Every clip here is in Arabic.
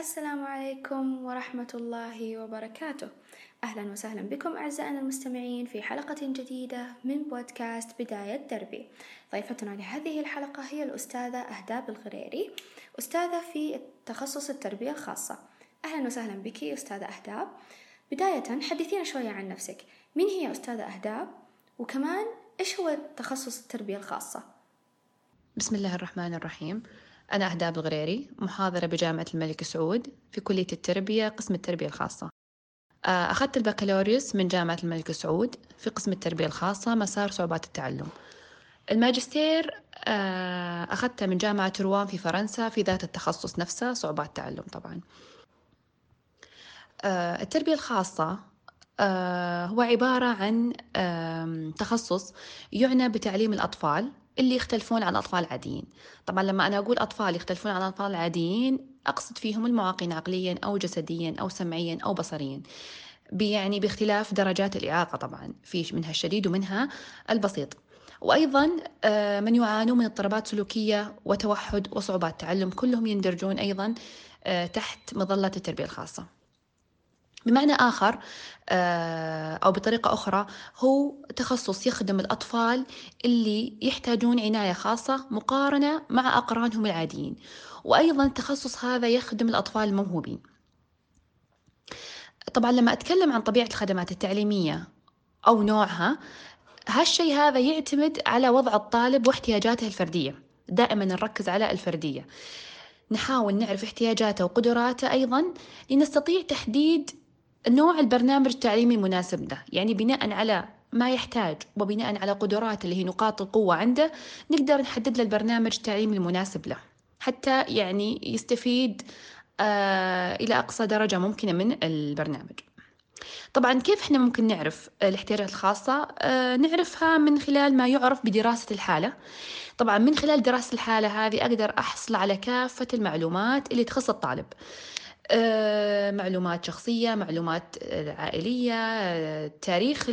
السلام عليكم ورحمة الله وبركاته. أهلا وسهلا بكم أعزائنا المستمعين في حلقة جديدة من بودكاست بداية دربي. ضيفتنا لهذه الحلقة هي الأستاذة أهداب الغريري أستاذة في تخصص التربية الخاصة. أهلا وسهلا بك أستاذة أهداب بداية حدثينا شوية عن نفسك. مين هي أستاذة أهداب وكمان إيش هو تخصص التربية الخاصة؟ بسم الله الرحمن الرحيم. أنا أهداب الغريري محاضرة بجامعة الملك سعود في كلية التربية قسم التربية الخاصة. آه، أخذت البكالوريوس من جامعة الملك سعود في قسم التربية الخاصة مسار صعوبات التعلم. الماجستير آه، أخذته من جامعة روان في فرنسا في ذات التخصص نفسه صعوبات التعلم طبعا. آه، التربية الخاصة هو عبارة عن تخصص يعنى بتعليم الأطفال اللي يختلفون عن الأطفال العاديين طبعا لما أنا أقول أطفال يختلفون عن الأطفال العاديين أقصد فيهم المعاقين عقليا أو جسديا أو سمعيا أو بصريا يعني باختلاف درجات الإعاقة طبعا في منها الشديد ومنها البسيط. وأيضا آه، من يعانون من اضطرابات سلوكية وتوحد وصعوبات تعلم كلهم يندرجون أيضا آه، تحت مظلة التربية الخاصة. بمعنى آخر آه، أو بطريقة أخرى هو تخصص يخدم الأطفال اللي يحتاجون عناية خاصة مقارنة مع أقرانهم العاديين. وأيضا التخصص هذا يخدم الأطفال الموهوبين. طبعا لما أتكلم عن طبيعة الخدمات التعليمية أو نوعها هالشيء هذا يعتمد على وضع الطالب واحتياجاته الفردية. دائما نركز على الفردية. نحاول نعرف احتياجاته وقدراته أيضا لنستطيع تحديد نوع البرنامج التعليمي المناسب له. يعني بناء على ما يحتاج وبناء على قدرات اللي هي نقاط القوة عنده نقدر نحدد له البرنامج التعليمي المناسب له. حتى يعني يستفيد آه إلى أقصى درجة ممكنة من البرنامج. طبعا كيف إحنا ممكن نعرف الاحتياجات الخاصة؟ آه نعرفها من خلال ما يعرف بدراسة الحالة. طبعا من خلال دراسة الحالة هذه أقدر أحصل على كافة المعلومات اللي تخص الطالب. معلومات شخصية معلومات عائلية تاريخ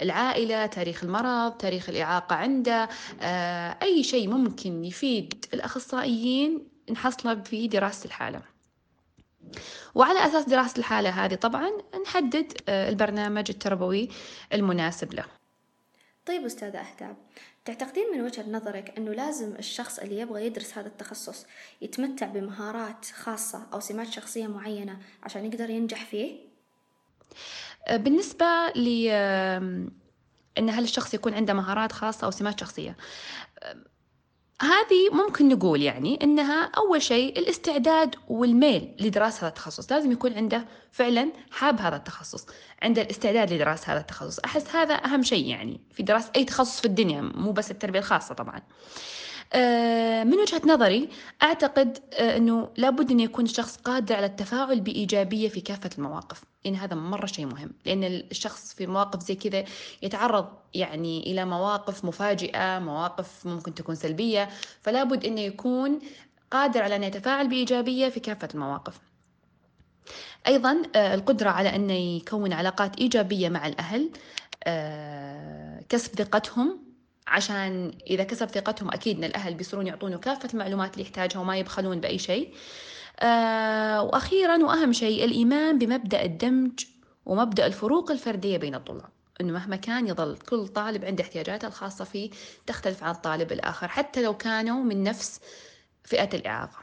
العائلة تاريخ المرض تاريخ الإعاقة عنده آه، أي شيء ممكن يفيد الأخصائيين نحصله في دراسة الحالة. وعلى أساس دراسة الحالة هذه طبعا نحدد آه، البرنامج التربوي المناسب له. طيب أستاذة أهداب تعتقدين من وجهة نظرك أنه لازم الشخص اللي يبغى يدرس هذا التخصص يتمتع بمهارات خاصة أو سمات شخصية معينة عشان يقدر ينجح فيه؟ بالنسبة ل أن هل الشخص يكون عنده مهارات خاصة أو سمات شخصية هذه ممكن نقول يعني إنها أول شيء الاستعداد والميل لدراسة هذا التخصص. لازم يكون عنده فعلا حاب هذا التخصص عنده الاستعداد لدراسة هذا التخصص. أحس هذا أهم شيء يعني في دراسة أي تخصص في الدنيا مو بس التربية الخاصة طبعا. من وجهة نظري أعتقد آه، أنه لابد أن يكون الشخص قادر على التفاعل بإيجابية في كافة المواقف. لأن هذا مرة شيء مهم. لأن الشخص في مواقف زي كذا يتعرض يعني إلى مواقف مفاجئة مواقف ممكن تكون سلبية. فلا بد أنه يكون قادر على أن يتفاعل بإيجابية في كافة المواقف. أيضا آه، القدرة على أن يكون علاقات إيجابية مع الأهل كسب ثقتهم عشان إذا كسب ثقتهم أكيد إن الأهل بيصيرون يعطونه كافة المعلومات اللي يحتاجها وما يبخلون بأي شيء آه وأخيرا وأهم شيء الإيمان بمبدأ الدمج ومبدأ الفروق الفردية بين الطلاب إنه مهما كان يظل كل طالب عنده احتياجاته الخاصة فيه تختلف عن الطالب الآخر حتى لو كانوا من نفس فئة الإعاقة.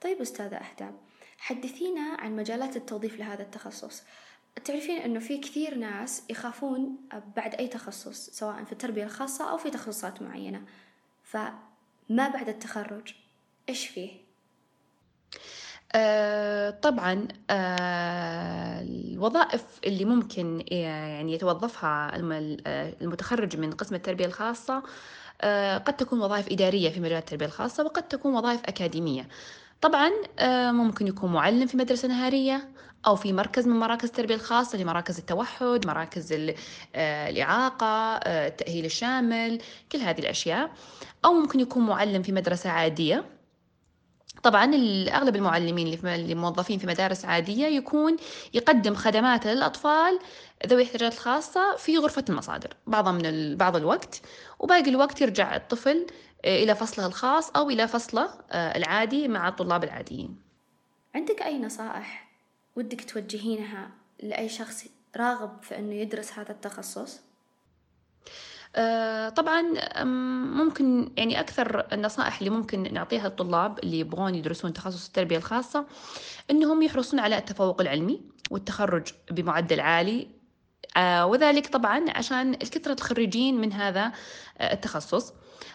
طيب أستاذة اهداب حدثينا عن مجالات التوظيف لهذا التخصص. تعرفين إنه في كثير ناس يخافون بعد أي تخصص سواء في التربية الخاصة أو في تخصصات معينة فما بعد التخرج إيش فيه؟ آه طبعا آه الوظائف اللي ممكن يعني يتوظفها المتخرج من قسم التربية الخاصة آه قد تكون وظائف إدارية في مجال التربية الخاصة وقد تكون وظائف أكاديمية طبعا آه، ممكن يكون معلم في مدرسة نهارية أو في مركز من مراكز التربية الخاصة لمراكز التوحد مراكز آه، الإعاقة آه، التأهيل الشامل كل هذه الأشياء. أو ممكن يكون معلم في مدرسة عادية. طبعا أغلب المعلمين اللي موظفين في مدارس عادية يكون يقدم خدمات للأطفال ذوي الاحتياجات الخاصة في غرفة المصادر بعض من بعض الوقت وباقي الوقت يرجع الطفل إلى فصله الخاص أو إلى فصله العادي مع الطلاب العاديين عندك أي نصائح ودك توجهينها لأي شخص راغب في أنه يدرس هذا التخصص؟ آه، طبعا ممكن يعني أكثر النصائح اللي ممكن نعطيها للطلاب اللي يبغون يدرسون تخصص التربية الخاصة إنهم يحرصون على التفوق العلمي والتخرج بمعدل عالي. آه، وذلك طبعا عشان كثرة الخريجين من هذا آه، التخصص.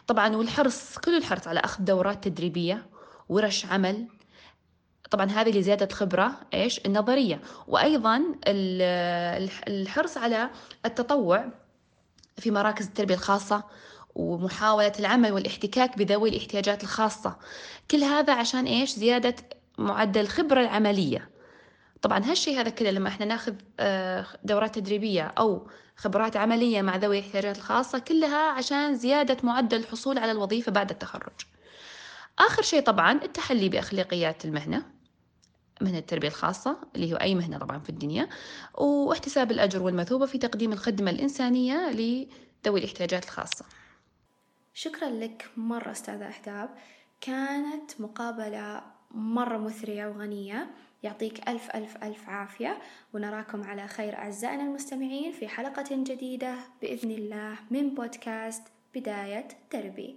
طبعا والحرص كل الحرص على أخذ دورات تدريبية ورش عمل. طبعا هذه لزيادة الخبرة إيش؟ النظرية. وأيضا الحرص على التطوع في مراكز التربية الخاصة ومحاولة العمل والاحتكاك بذوي الاحتياجات الخاصة. كل هذا عشان إيش؟ زيادة معدل الخبرة العملية. طبعا هالشيء هذا كله لما إحنا ناخذ آه، دورات تدريبية أو خبرات عملية مع ذوي الاحتياجات الخاصة كلها عشان زيادة معدل الحصول على الوظيفة بعد التخرج. آخر شيء طبعا التحلي بأخلاقيات المهنة. مهنة التربية الخاصة اللي هو أي مهنة طبعا في الدنيا واحتساب الأجر والمثوبة في تقديم الخدمة الإنسانية لذوي الاحتياجات الخاصة. شكرا لك مرة أستاذة أحداب كانت مقابلة مرة مثرية وغنية. يعطيك ألف ألف ألف عافية ونراكم على خير أعزائنا المستمعين في حلقة جديدة بإذن الله من بودكاست بداية دربي